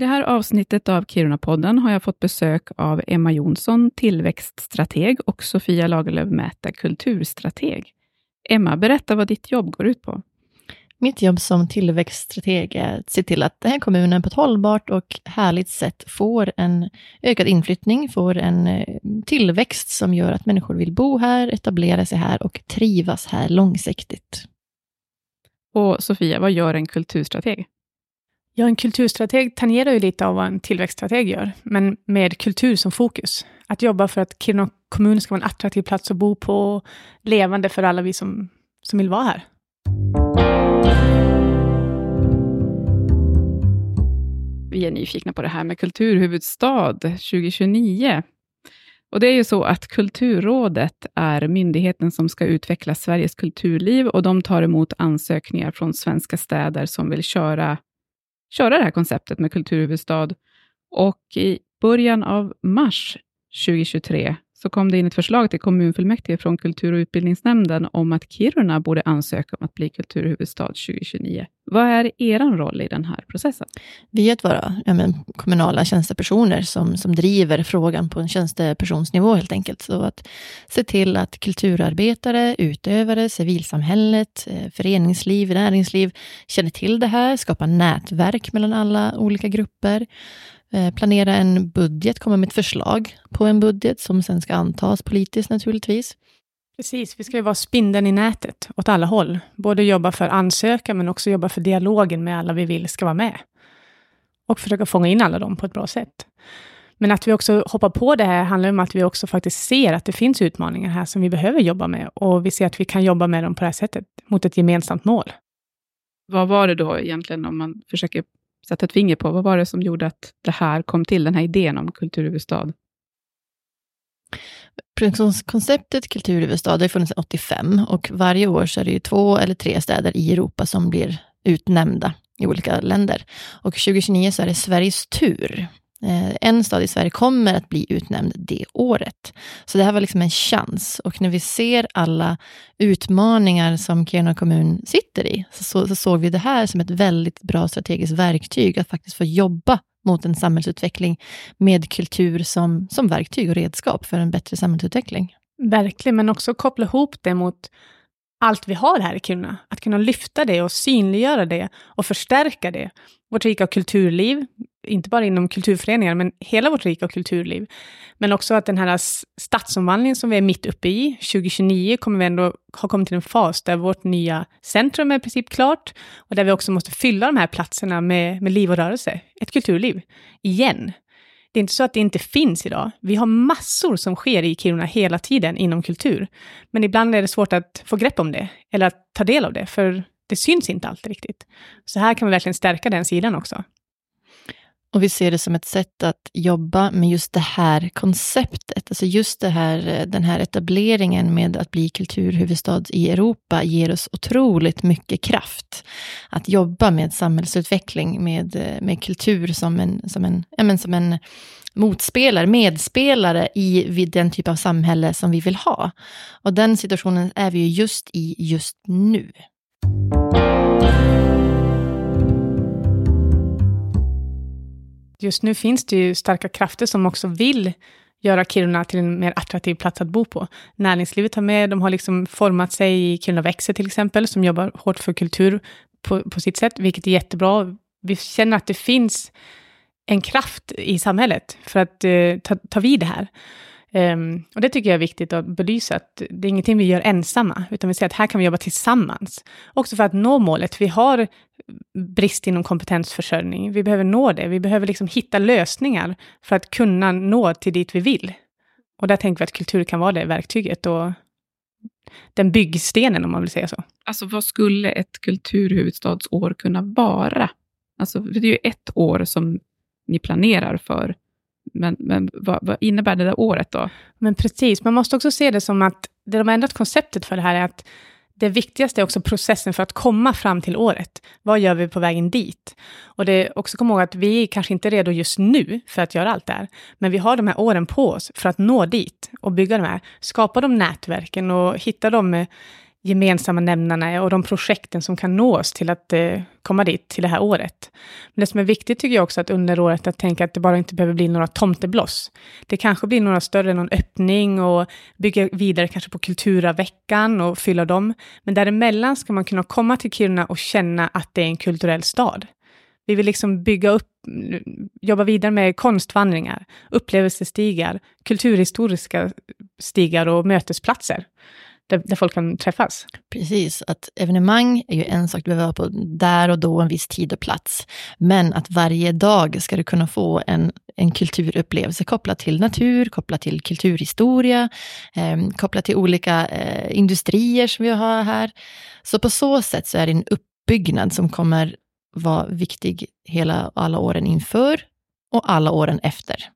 I det här avsnittet av Kiruna-podden har jag fått besök av Emma Jonsson, tillväxtstrateg och Sofia Lagerlöf Mäta, kulturstrateg. Emma, berätta vad ditt jobb går ut på. Mitt jobb som tillväxtstrateg är att se till att den här kommunen på ett hållbart och härligt sätt får en ökad inflyttning, får en eh, tillväxt som gör att människor vill bo här, etablera sig här och trivas här långsiktigt. Och Sofia, vad gör en kulturstrateg? Ja, en kulturstrateg tangerar ju lite av vad en tillväxtstrateg gör, men med kultur som fokus. Att jobba för att Kiruna kommun ska vara en attraktiv plats att bo på, levande för alla vi som, som vill vara här. Vi är nyfikna på det här med kulturhuvudstad 2029. Och det är ju så att Kulturrådet är myndigheten som ska utveckla Sveriges kulturliv och de tar emot ansökningar från svenska städer som vill köra köra det här konceptet med kulturhuvudstad. Och i början av mars 2023 så kom det in ett förslag till kommunfullmäktige från kultur och utbildningsnämnden om att Kiruna borde ansöka om att bli kulturhuvudstad 2029. Vad är er roll i den här processen? Vi är att vara ja, men, kommunala tjänstepersoner som, som driver frågan på en tjänstepersonsnivå helt enkelt. Så att se till att kulturarbetare, utövare, civilsamhället, eh, föreningsliv, näringsliv känner till det här, skapa nätverk mellan alla olika grupper planera en budget, komma med ett förslag på en budget som sen ska antas politiskt naturligtvis. Precis, vi ska ju vara spindeln i nätet åt alla håll. Både jobba för ansökan, men också jobba för dialogen med alla vi vill ska vara med. Och försöka fånga in alla dem på ett bra sätt. Men att vi också hoppar på det här handlar om att vi också faktiskt ser att det finns utmaningar här som vi behöver jobba med. Och vi ser att vi kan jobba med dem på det här sättet, mot ett gemensamt mål. Vad var det då egentligen, om man försöker sätta ett finger på. Vad var det som gjorde att det här kom till, den här idén om kulturhuvudstad? Konceptet kulturhuvudstad har funnits sedan 85 och varje år så är det ju två eller tre städer i Europa som blir utnämnda i olika länder. Och 2029 så är det Sveriges tur. Eh, en stad i Sverige kommer att bli utnämnd det året. Så det här var liksom en chans. Och när vi ser alla utmaningar som Kiruna kommun sitter i, så, så såg vi det här som ett väldigt bra strategiskt verktyg, att faktiskt få jobba mot en samhällsutveckling med kultur som, som verktyg och redskap för en bättre samhällsutveckling. Verkligen, men också koppla ihop det mot allt vi har här i Kiruna. Att kunna lyfta det och synliggöra det och förstärka det. Vårt rika kulturliv, inte bara inom kulturföreningar, men hela vårt rika kulturliv. Men också att den här stadsomvandlingen som vi är mitt uppe i, 2029 kommer vi ändå ha kommit till en fas där vårt nya centrum är i princip klart och där vi också måste fylla de här platserna med, med liv och rörelse, ett kulturliv, igen. Det är inte så att det inte finns idag. Vi har massor som sker i Kiruna hela tiden inom kultur. Men ibland är det svårt att få grepp om det, eller att ta del av det, för det syns inte alltid riktigt. Så här kan vi verkligen stärka den sidan också. Och vi ser det som ett sätt att jobba med just det här konceptet. Alltså just det här, den här etableringen med att bli kulturhuvudstad i Europa ger oss otroligt mycket kraft. Att jobba med samhällsutveckling, med, med kultur som en, som en, ja, men som en motspelare, medspelare i vid den typ av samhälle som vi vill ha. Och den situationen är vi ju just i just nu. Just nu finns det ju starka krafter som också vill göra Kiruna till en mer attraktiv plats att bo på. Näringslivet har med, de har liksom format sig i Kiruna växer till exempel, som jobbar hårt för kultur på, på sitt sätt, vilket är jättebra. Vi känner att det finns en kraft i samhället för att eh, ta, ta vid det här. Um, och det tycker jag är viktigt att belysa, att det är ingenting vi gör ensamma, utan vi ser att här kan vi jobba tillsammans. Också för att nå målet. Vi har brist inom kompetensförsörjning. Vi behöver nå det. Vi behöver liksom hitta lösningar för att kunna nå till dit vi vill. Och där tänker vi att kultur kan vara det verktyget och den byggstenen, om man vill säga så. Alltså vad skulle ett kulturhuvudstadsår kunna vara? Alltså, det är ju ett år som ni planerar för. Men, men vad, vad, innebär det där året då? Men precis, man måste också se det som att det de har ändrat konceptet för det här är att det viktigaste är också processen för att komma fram till året. Vad gör vi på vägen dit? Och det är också komma ihåg att vi är kanske inte är redo just nu för att göra allt det här. Men vi har de här åren på oss för att nå dit och bygga de här, skapa de nätverken och hitta de eh, gemensamma nämnarna är och de projekten som kan nås till att eh, komma dit, till det här året. Men det som är viktigt tycker jag också att under året att tänka att det bara inte behöver bli några tomtebloss. Det kanske blir några större, någon öppning och bygga vidare kanske på Kulturaveckan och fylla dem. Men däremellan ska man kunna komma till Kiruna och känna att det är en kulturell stad. Vi vill liksom bygga upp, jobba vidare med konstvandringar, upplevelsestigar, kulturhistoriska stigar och mötesplatser där, där, folk kan träffas. Precis, att evenemang är ju en sak du behöver vara på där och då, en viss tid och plats. Men att varje dag ska du kunna få en, en kulturupplevelse kopplat till natur, kopplat till kulturhistoria, eh, kopplat till olika eh, industrier som vi har här. Så på så sätt så är det en uppbyggnad som kommer vara viktig hela alla åren inför och alla åren efter.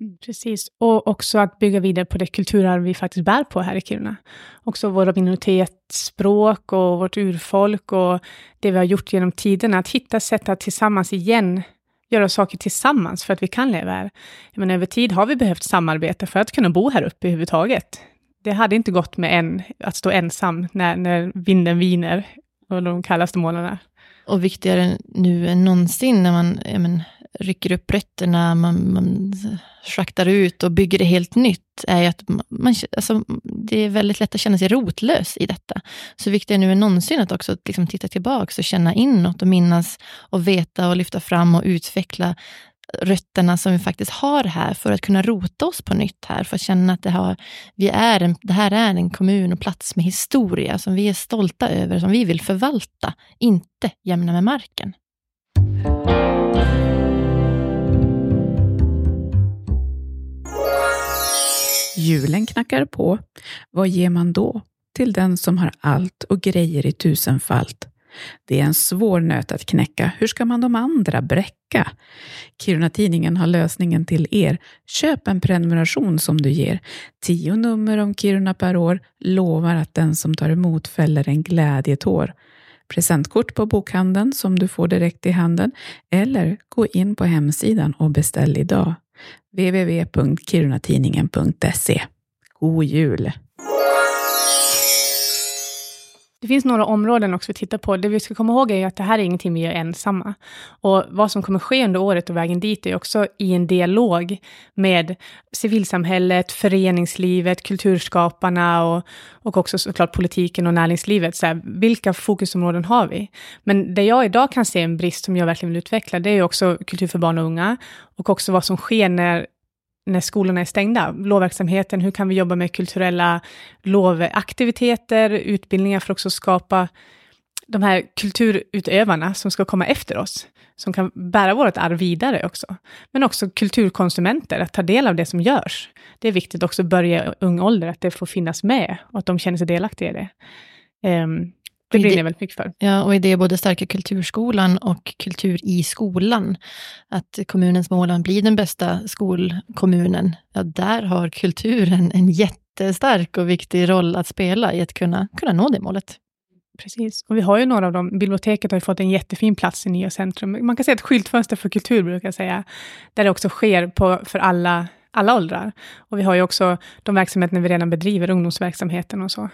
Mm, precis, och också att bygga vidare på det kulturarv vi faktiskt bär på här i Kiruna. Också våra minoritetsspråk och vårt urfolk och det vi har gjort genom tiderna. Att hitta sätt att tillsammans igen göra saker tillsammans för att vi kan leva här. Men över tid har vi behövt samarbeta för att kunna bo här uppe överhuvudtaget. Det hade inte gått med en, att stå ensam när, när vinden viner och de kallaste månaderna. Och viktigare nu än någonsin när man men, rycker upp rötterna, man, man schaktar ut och bygger det helt nytt, är att man, alltså, det är väldigt lätt att känna sig rotlös i detta. Så viktigare nu än någonsin att också liksom titta tillbaka och känna inåt och minnas och veta och lyfta fram och utveckla rötterna som vi faktiskt har här för att kunna rota oss på nytt här, för att känna att det, har, vi är en, det här är en kommun och plats med historia som vi är stolta över, som vi vill förvalta, inte jämna med marken. Julen knackar på. Vad ger man då till den som har allt och grejer i tusenfalt? Det är en svår nöt att knäcka. Hur ska man de andra bräcka? Kiruna-tidningen har lösningen till er. Köp en prenumeration som du ger. Tio nummer om Kiruna per år lovar att den som tar emot fäller en glädjetår. Presentkort på bokhandeln som du får direkt i handen eller gå in på hemsidan och beställ idag www.kirunatidningen.se. God jul! Det finns några områden också vi tittar på. Det vi ska komma ihåg är att det här är ingenting vi gör ensamma. Och vad som kommer ske under året och vägen dit är också i en dialog med civilsamhället, föreningslivet, kulturskaparna och, och också såklart politiken och näringslivet. Så här, vilka fokusområden har vi? Men det jag idag kan se en brist som jag verkligen vill utveckla, det är också kultur för barn och unga och också vad som sker när när skolorna är stängda. Lovverksamheten, hur kan vi jobba med kulturella lovaktiviteter, utbildningar för att också skapa de här kulturutövarna som ska komma efter oss, som kan bära vårt arv vidare också. Men också kulturkonsumenter, att ta del av det som görs. Det är viktigt också att börja i ung ålder, att det får finnas med och att de känner sig delaktiga i det. Um, det brinner jag väldigt mycket för. Ja, och i det både stärka kulturskolan och kultur i skolan. Att kommunens mål att bli den bästa skolkommunen, ja, där har kulturen en jättestark och viktig roll att spela i att kunna, kunna nå det målet. Precis, och vi har ju några av dem. Biblioteket har ju fått en jättefin plats i nya centrum. Man kan säga ett skyltfönster för kultur, brukar jag säga, där det också sker på, för alla, alla åldrar. Och vi har ju också de verksamheter vi redan bedriver, ungdomsverksamheten och så.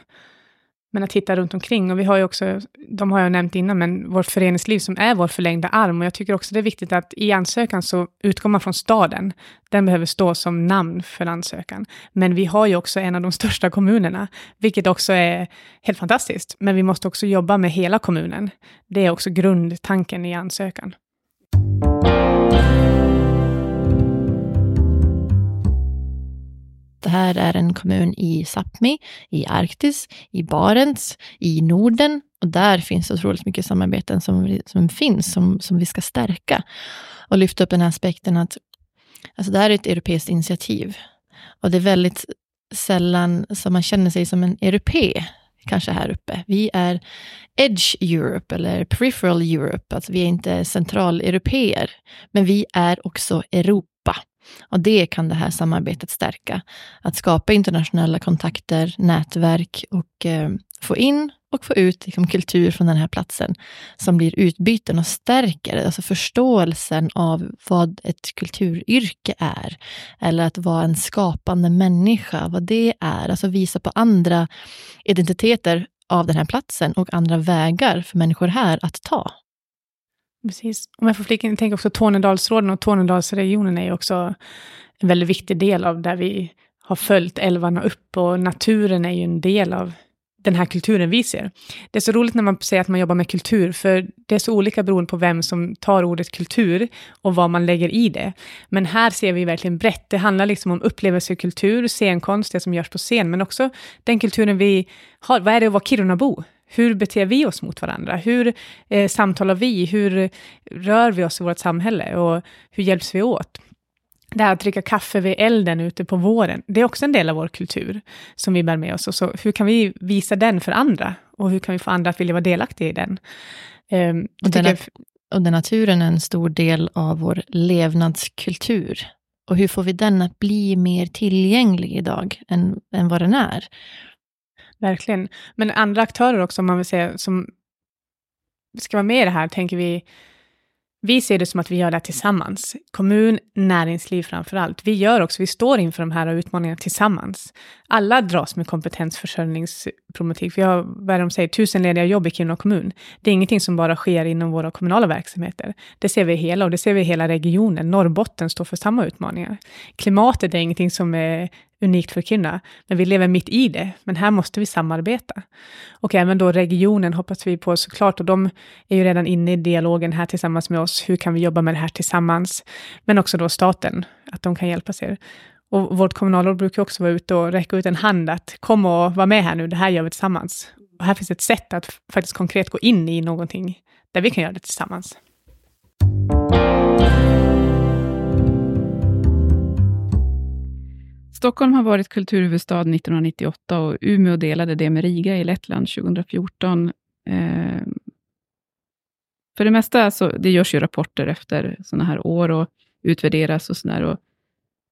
Men att titta runt omkring. Och vi har ju också, de har jag nämnt innan, men vårt föreningsliv som är vår förlängda arm. Och jag tycker också det är viktigt att i ansökan så utgår man från staden. Den behöver stå som namn för ansökan. Men vi har ju också en av de största kommunerna, vilket också är helt fantastiskt. Men vi måste också jobba med hela kommunen. Det är också grundtanken i ansökan. Det här är en kommun i Sápmi, i Arktis, i Barents, i Norden. Och där finns otroligt mycket samarbeten som, som finns, som, som vi ska stärka. Och lyfta upp den här aspekten att alltså det här är ett europeiskt initiativ. Och det är väldigt sällan som man känner sig som en europé, kanske här uppe. Vi är Edge Europe eller Peripheral Europe, alltså vi är inte centraleuropeer, men vi är också Europa och det kan det här samarbetet stärka. Att skapa internationella kontakter, nätverk och eh, få in och få ut liksom, kultur från den här platsen som blir utbyten och stärker alltså förståelsen av vad ett kulturyrke är. Eller att vara en skapande människa, vad det är. Alltså visa på andra identiteter av den här platsen och andra vägar för människor här att ta. Precis. Om jag får flika in, tänker också Tornedalsråden och Tornedalsregionen är ju också en väldigt viktig del av där vi har följt älvarna upp och naturen är ju en del av den här kulturen vi ser. Det är så roligt när man säger att man jobbar med kultur, för det är så olika beroende på vem som tar ordet kultur och vad man lägger i det. Men här ser vi verkligen brett. Det handlar liksom om upplevelsekultur, scenkonst, det som görs på scen, men också den kulturen vi har. Vad är det att vara Kirunabo? Hur beter vi oss mot varandra? Hur eh, samtalar vi? Hur rör vi oss i vårt samhälle? Och hur hjälps vi åt? det här att dricka kaffe vid elden ute på våren, det är också en del av vår kultur som vi bär med oss. Och så, hur kan vi visa den för andra? Och hur kan vi få andra att vilja vara delaktiga i den? Um, och, den jag... och den naturen är en stor del av vår levnadskultur. Och hur får vi den att bli mer tillgänglig idag än, än vad den är? Verkligen. Men andra aktörer också, om man vill säga, som ska vara med i det här, tänker vi vi ser det som att vi gör det tillsammans. Kommun, näringsliv framför allt. Vi gör också, vi står inför de här utmaningarna tillsammans. Alla dras med kompetensförsörjningsproblematik. Vi har, vad de säger, tusen lediga jobb i Kiruna kommun. Det är ingenting som bara sker inom våra kommunala verksamheter. Det ser vi hela och det ser vi i hela regionen. Norrbotten står för samma utmaningar. Klimatet är ingenting som är unikt för Kiruna, men vi lever mitt i det. Men här måste vi samarbeta. Och även då regionen hoppas vi på såklart, och de är ju redan inne i dialogen här tillsammans med oss. Hur kan vi jobba med det här tillsammans? Men också då staten, att de kan hjälpa sig. Och vårt kommunalråd brukar också vara ute och räcka ut en hand att kom och var med här nu, det här gör vi tillsammans. Och här finns ett sätt att faktiskt konkret gå in i någonting där vi kan göra det tillsammans. Stockholm har varit kulturhuvudstad 1998 och Umeå delade det med Riga i Lettland 2014. Eh, för det mesta, så, det görs ju rapporter efter sådana här år och utvärderas och sådär. Och,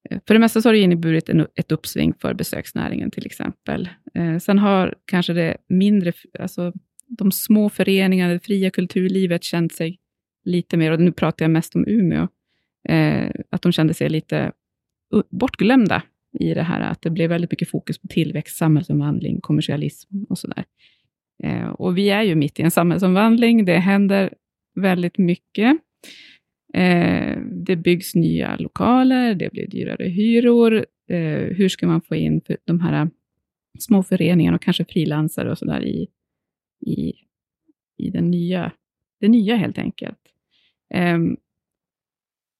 eh, för det mesta så har det inneburit en, ett uppsving för besöksnäringen till exempel. Eh, sen har kanske det mindre, alltså de små föreningarna, det fria kulturlivet känt sig lite mer, och nu pratar jag mest om Umeå, eh, att de kände sig lite bortglömda i det här, att det blev väldigt mycket fokus på tillväxt, samhällsomvandling, kommersialism och sådär. Eh, och vi är ju mitt i en samhällsomvandling. Det händer väldigt mycket. Eh, det byggs nya lokaler, det blir dyrare hyror. Eh, hur ska man få in de här små föreningarna och kanske frilansare och sådär i, i, i den nya, det nya helt enkelt. Eh,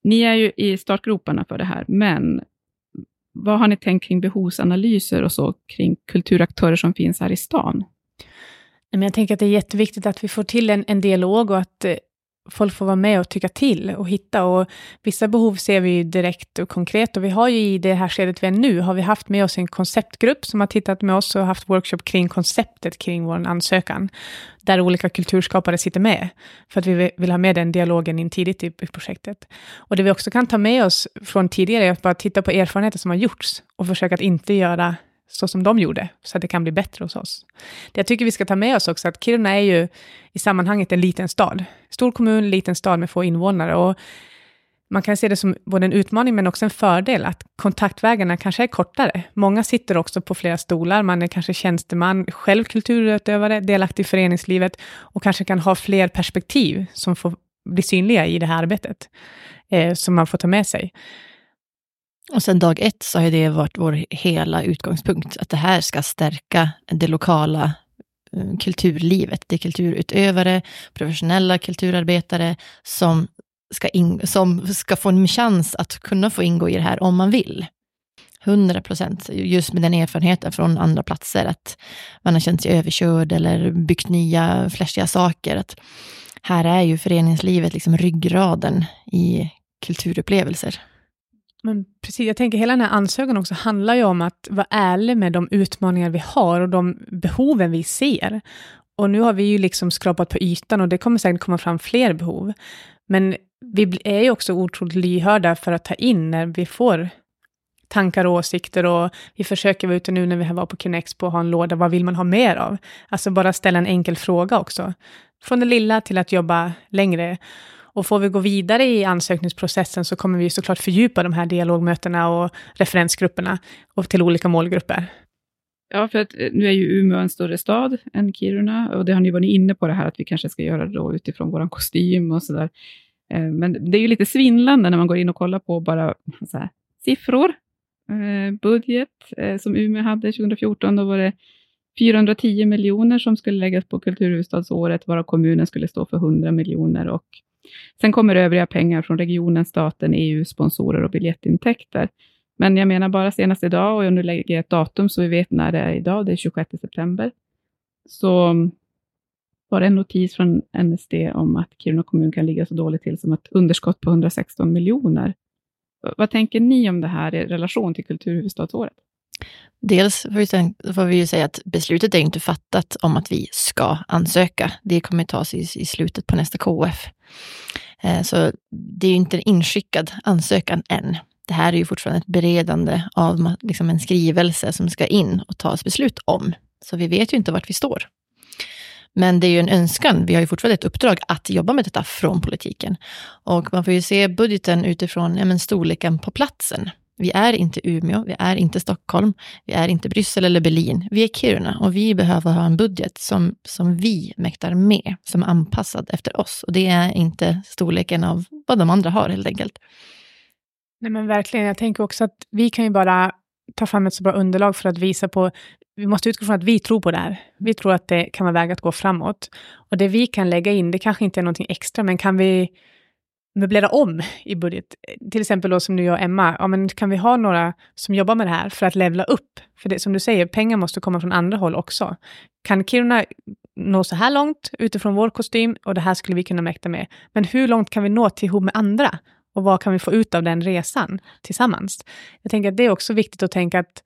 ni är ju i startgroparna för det här, men vad har ni tänkt kring behovsanalyser och så kring kulturaktörer som finns här i stan? jag tänker att det är jätteviktigt att vi får till en, en dialog och att eh, folk får vara med och tycka till och hitta. Och vissa behov ser vi direkt och konkret och vi har ju i det här skedet vi är nu, har vi haft med oss en konceptgrupp som har tittat med oss och haft workshop kring konceptet kring vår ansökan, där olika kulturskapare sitter med, för att vi vill ha med den dialogen in tidigt i, i projektet. Och det vi också kan ta med oss från tidigare är att bara titta på erfarenheter som har gjorts och försöka att inte göra så som de gjorde, så att det kan bli bättre hos oss. Det jag tycker vi ska ta med oss också, att Kiruna är ju i sammanhanget en liten stad. Stor kommun, liten stad med få invånare. Och man kan se det som både en utmaning men också en fördel, att kontaktvägarna kanske är kortare. Många sitter också på flera stolar, man är kanske tjänsteman, själv kulturutövare, delaktig i föreningslivet och kanske kan ha fler perspektiv som får bli synliga i det här arbetet, eh, som man får ta med sig. Och sen dag ett så har det varit vår hela utgångspunkt, att det här ska stärka det lokala eh, kulturlivet. Det är kulturutövare, professionella kulturarbetare som ska, in, som ska få en chans att kunna få ingå i det här om man vill. 100 procent, just med den erfarenheten från andra platser, att man har känt sig överkörd eller byggt nya flashiga saker. Att här är ju föreningslivet liksom ryggraden i kulturupplevelser. Men precis, jag tänker hela den här ansökan också handlar ju om att vara ärlig med de utmaningar vi har och de behoven vi ser. Och nu har vi ju liksom skrapat på ytan och det kommer säkert komma fram fler behov. Men vi är ju också otroligt lyhörda för att ta in när vi får tankar och åsikter och vi försöker vara ute nu när vi har varit på Kinexpo och ha en låda, vad vill man ha mer av? Alltså bara ställa en enkel fråga också. Från det lilla till att jobba längre. Och får vi gå vidare i ansökningsprocessen så kommer vi såklart fördjupa de här dialogmötena och referensgrupperna och till olika målgrupper. Ja, för att eh, nu är ju Umeå en större stad än Kiruna och det har ni varit inne på det här att vi kanske ska göra det då utifrån vår kostym och sådär. Eh, men det är ju lite svindlande när man går in och kollar på bara här, siffror. Eh, budget som Umeå hade 2014, då var det 410 miljoner som skulle läggas på kulturhuvudstadsåret, varav kommunen skulle stå för 100 miljoner. Och sen kommer övriga pengar från regionen, staten, EU, sponsorer och biljettintäkter. Men jag menar bara senast idag, och jag nu lägger ett datum så vi vet när det är idag, det är 26 september, så var det en notis från NSD om att Kiruna kommun kan ligga så dåligt till som ett underskott på 116 miljoner. Vad tänker ni om det här i relation till kulturhuvudstadsåret? Dels får vi ju säga att beslutet är inte fattat om att vi ska ansöka. Det kommer tas i, i slutet på nästa KF. Eh, så det är ju inte en inskickad ansökan än. Det här är ju fortfarande ett beredande av liksom en skrivelse som ska in och tas beslut om. Så vi vet ju inte vart vi står. Men det är ju en önskan. Vi har ju fortfarande ett uppdrag att jobba med detta från politiken. Och man får ju se budgeten utifrån ja, men storleken på platsen. Vi är inte Umeå, vi är inte Stockholm, vi är inte Bryssel eller Berlin. Vi är Kiruna och vi behöver ha en budget som, som vi mäktar med, som är anpassad efter oss. Och det är inte storleken av vad de andra har helt enkelt. Nej men verkligen, jag tänker också att vi kan ju bara ta fram ett så bra underlag för att visa på vi måste utgå från att vi tror på det här. Vi tror att det kan vara väg att gå framåt. Och det vi kan lägga in, det kanske inte är någonting extra, men kan vi möblera om i budget. Till exempel då som du och Emma, ja, men kan vi ha några som jobbar med det här för att levla upp? För det som du säger, pengar måste komma från andra håll också. Kan Kiruna nå så här långt utifrån vår kostym och det här skulle vi kunna mäkta med. Men hur långt kan vi nå till ihop med andra? Och vad kan vi få ut av den resan tillsammans? Jag tänker att det är också viktigt att tänka att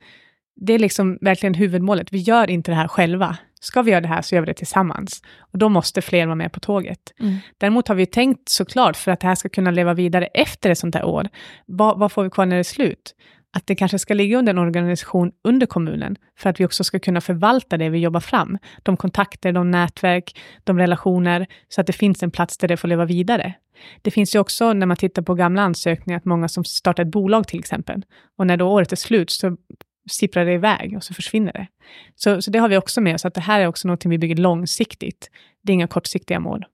det är liksom verkligen huvudmålet. Vi gör inte det här själva. Ska vi göra det här så gör vi det tillsammans. Och då måste fler vara med på tåget. Mm. Däremot har vi tänkt såklart, för att det här ska kunna leva vidare efter ett sånt här år, vad, vad får vi kvar när det är slut? Att det kanske ska ligga under en organisation under kommunen, för att vi också ska kunna förvalta det vi jobbar fram. De kontakter, de nätverk, de relationer, så att det finns en plats där det får leva vidare. Det finns ju också, när man tittar på gamla ansökningar, att många som startar ett bolag till exempel, och när då året är slut så sipprar det iväg och så försvinner det. Så, så det har vi också med oss, att det här är också något vi bygger långsiktigt. Det är inga kortsiktiga mål.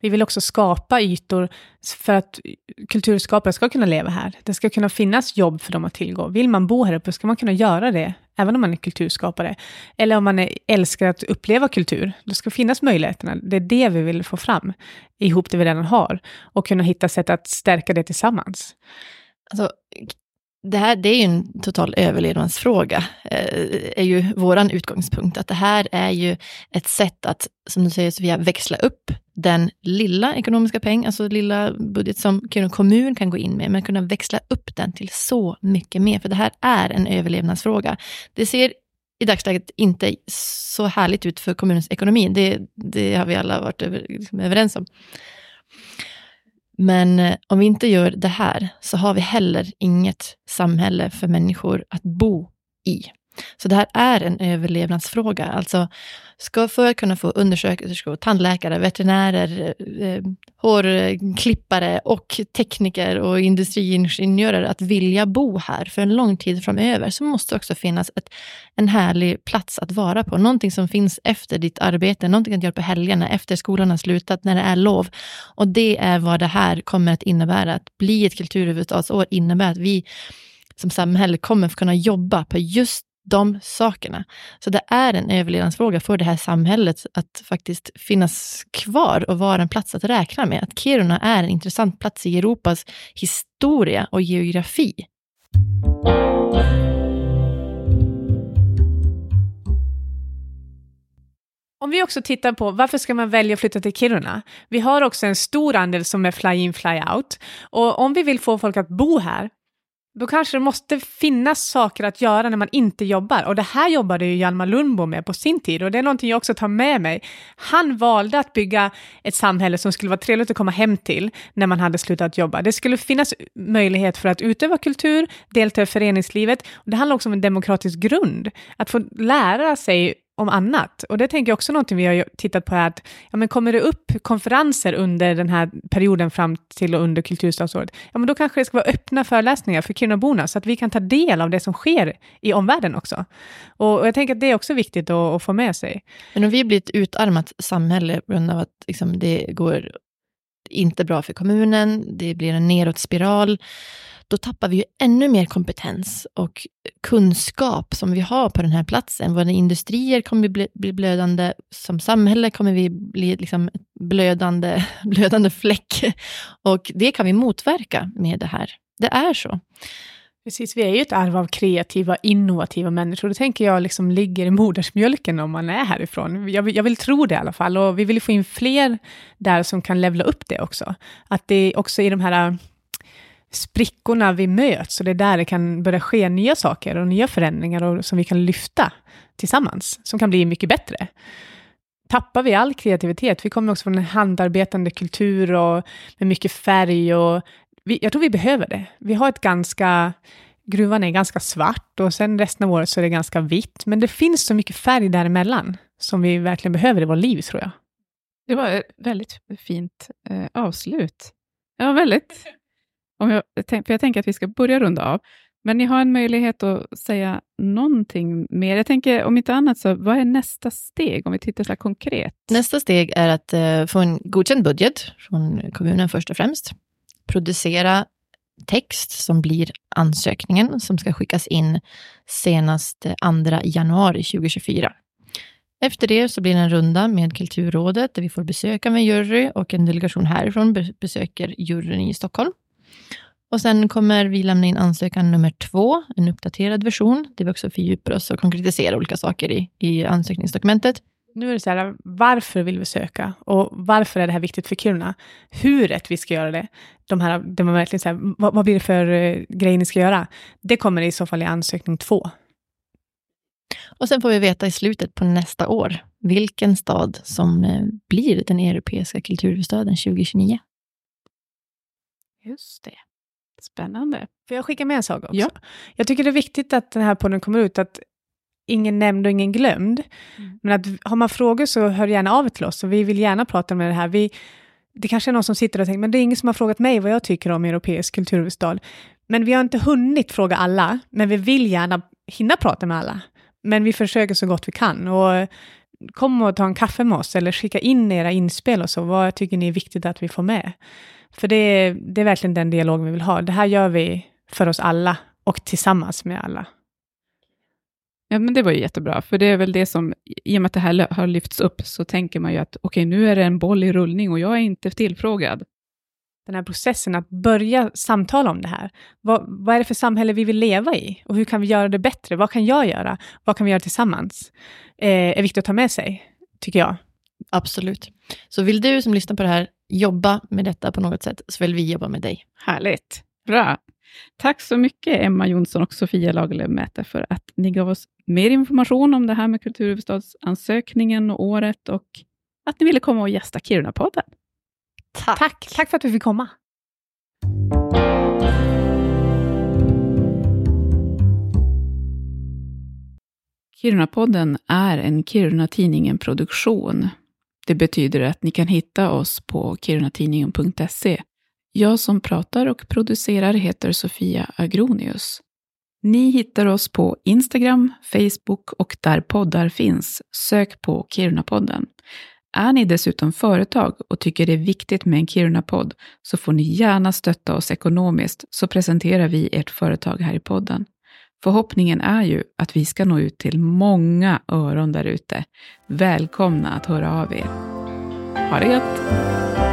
Vi vill också skapa ytor för att kulturskapare ska kunna leva här. Det ska kunna finnas jobb för dem att tillgå. Vill man bo här uppe ska man kunna göra det, även om man är kulturskapare. Eller om man är, älskar att uppleva kultur. Det ska finnas möjligheterna. Det är det vi vill få fram, ihop det vi redan har. Och kunna hitta sätt att stärka det tillsammans. Alltså, det här det är ju en total överlevnadsfråga, eh, är ju vår utgångspunkt. Att det här är ju ett sätt att, som du säger Sofia, växla upp den lilla ekonomiska peng, alltså lilla budget som Kiruna kommun kan gå in med, men kunna växla upp den till så mycket mer. För det här är en överlevnadsfråga. Det ser i dagsläget inte så härligt ut för kommunens ekonomi. Det, det har vi alla varit över, liksom överens om. Men eh, om vi inte gör det här så har vi heller inget samhälle för människor att bo i. Så det här är en överlevnadsfråga. Alltså, ska för att kunna få undersköterskor, tandläkare, veterinärer, eh, eh, hårklippare och tekniker och industriingenjörer att vilja bo här för en lång tid framöver, så måste det också finnas ett, en härlig plats att vara på. Någonting som finns efter ditt arbete, någonting att göra på helgerna, efter skolan har slutat, när det är lov. Och det är vad det här kommer att innebära. Att bli ett kulturhuvudstadsår innebär att vi som samhälle kommer att kunna jobba på just de sakerna. Så det är en överlevnadsfråga för det här samhället att faktiskt finnas kvar och vara en plats att räkna med. Att Kiruna är en intressant plats i Europas historia och geografi. Om vi också tittar på varför ska man välja att flytta till Kiruna? Vi har också en stor andel som är fly-in, fly-out. Och om vi vill få folk att bo här då kanske det måste finnas saker att göra när man inte jobbar. Och det här jobbade ju Hjalmar Lundbo med på sin tid och det är någonting jag också tar med mig. Han valde att bygga ett samhälle som skulle vara trevligt att komma hem till när man hade slutat jobba. Det skulle finnas möjlighet för att utöva kultur, delta i föreningslivet. Och det handlar också om en demokratisk grund. Att få lära sig om annat. Och det tänker jag också någonting vi har tittat på är att, ja men kommer det upp konferenser under den här perioden fram till och under kulturstadsåret, ja men då kanske det ska vara öppna föreläsningar för Kirunaborna, så att vi kan ta del av det som sker i omvärlden också. Och, och jag tänker att det är också viktigt att, att, få med sig. Men om vi blir ett utarmat samhälle på grund av att liksom, det går inte bra för kommunen, det blir en nedåt spiral, då tappar vi ju ännu mer kompetens och kunskap som vi har på den här platsen. Våra industrier kommer bli, bli blödande, som samhälle kommer vi bli liksom blödande, blödande fläck. Och det kan vi motverka med det här. Det är så. Precis, vi är ju ett arv av kreativa, innovativa människor. Det tänker jag liksom ligger i modersmjölken om man är härifrån. Jag vill, jag vill tro det i alla fall. Och vi vill få in fler där som kan levla upp det också. Att det också i de här sprickorna vi möts och det är där det kan börja ske nya saker och nya förändringar och, som vi kan lyfta tillsammans, som kan bli mycket bättre. Tappar vi all kreativitet, vi kommer också från en handarbetande kultur och med mycket färg och vi, jag tror vi behöver det. Vi har ett ganska, gruvan är ganska svart och sen resten av året så är det ganska vitt, men det finns så mycket färg däremellan som vi verkligen behöver i vårt liv, tror jag. Det var ett väldigt fint eh, avslut. Ja, väldigt om jag, för jag tänker att vi ska börja runda av, men ni har en möjlighet att säga någonting mer. Jag tänker, om inte annat, så vad är nästa steg, om vi tittar så här konkret? Nästa steg är att eh, få en godkänd budget från kommunen först och främst. Producera text som blir ansökningen, som ska skickas in senast 2 januari 2024. Efter det så blir det en runda med Kulturrådet, där vi får besöka med jury och en delegation härifrån besöker juryn i Stockholm. Och sen kommer vi lämna in ansökan nummer två, en uppdaterad version, där vi också fördjupar oss och konkretiserar olika saker i, i ansökningsdokumentet. Nu är det så här, varför vill vi söka? Och varför är det här viktigt för Kiruna? Huret vi ska göra det, de här, det man verkligen så här, vad, vad, blir det för uh, grejer ni ska göra? Det kommer i så fall i ansökning två. Och sen får vi veta i slutet på nästa år vilken stad som uh, blir den europeiska kulturhuvudstaden 2029. Just det. Spännande. Får jag skicka med en sak också? Ja. Jag tycker det är viktigt att den här podden kommer ut, att ingen nämnd och ingen glömd. Mm. Men att har man frågor så hör gärna av er till oss, och vi vill gärna prata med det här. Vi, det kanske är någon som sitter och tänker, men det är ingen som har frågat mig vad jag tycker om europeisk kulturhuvudstad. Men vi har inte hunnit fråga alla, men vi vill gärna hinna prata med alla. Men vi försöker så gott vi kan. Och kom och ta en kaffe med oss, eller skicka in era inspel och så. Vad tycker ni är viktigt att vi får med? För det är, det är verkligen den dialogen vi vill ha. Det här gör vi för oss alla och tillsammans med alla. Ja, men det var ju jättebra, för det är väl det som, i och med att det här har lyfts upp, så tänker man ju att okej, okay, nu är det en boll i rullning och jag är inte tillfrågad. Den här processen att börja samtala om det här. Vad, vad är det för samhälle vi vill leva i? Och hur kan vi göra det bättre? Vad kan jag göra? Vad kan vi göra tillsammans? Eh, är viktigt att ta med sig, tycker jag. Absolut. Så vill du som lyssnar på det här jobba med detta på något sätt, så vill vi jobba med dig. Härligt. Bra. Tack så mycket, Emma Jonsson och Sofia Lagerlöf för att ni gav oss mer information om det här med kulturhuvudstadsansökningen och året och att ni ville komma och gästa Kiruna-podden. Tack. Tack. Tack för att vi fick komma. Kiruna-podden är en Kiruna-tidningen-produktion. Det betyder att ni kan hitta oss på kirunatidningen.se. Jag som pratar och producerar heter Sofia Agronius. Ni hittar oss på Instagram, Facebook och där poddar finns. Sök på Kirunapodden. Är ni dessutom företag och tycker det är viktigt med en Kiruna-podd så får ni gärna stötta oss ekonomiskt så presenterar vi ert företag här i podden. Förhoppningen är ju att vi ska nå ut till många öron där ute. Välkomna att höra av er. Ha det gött!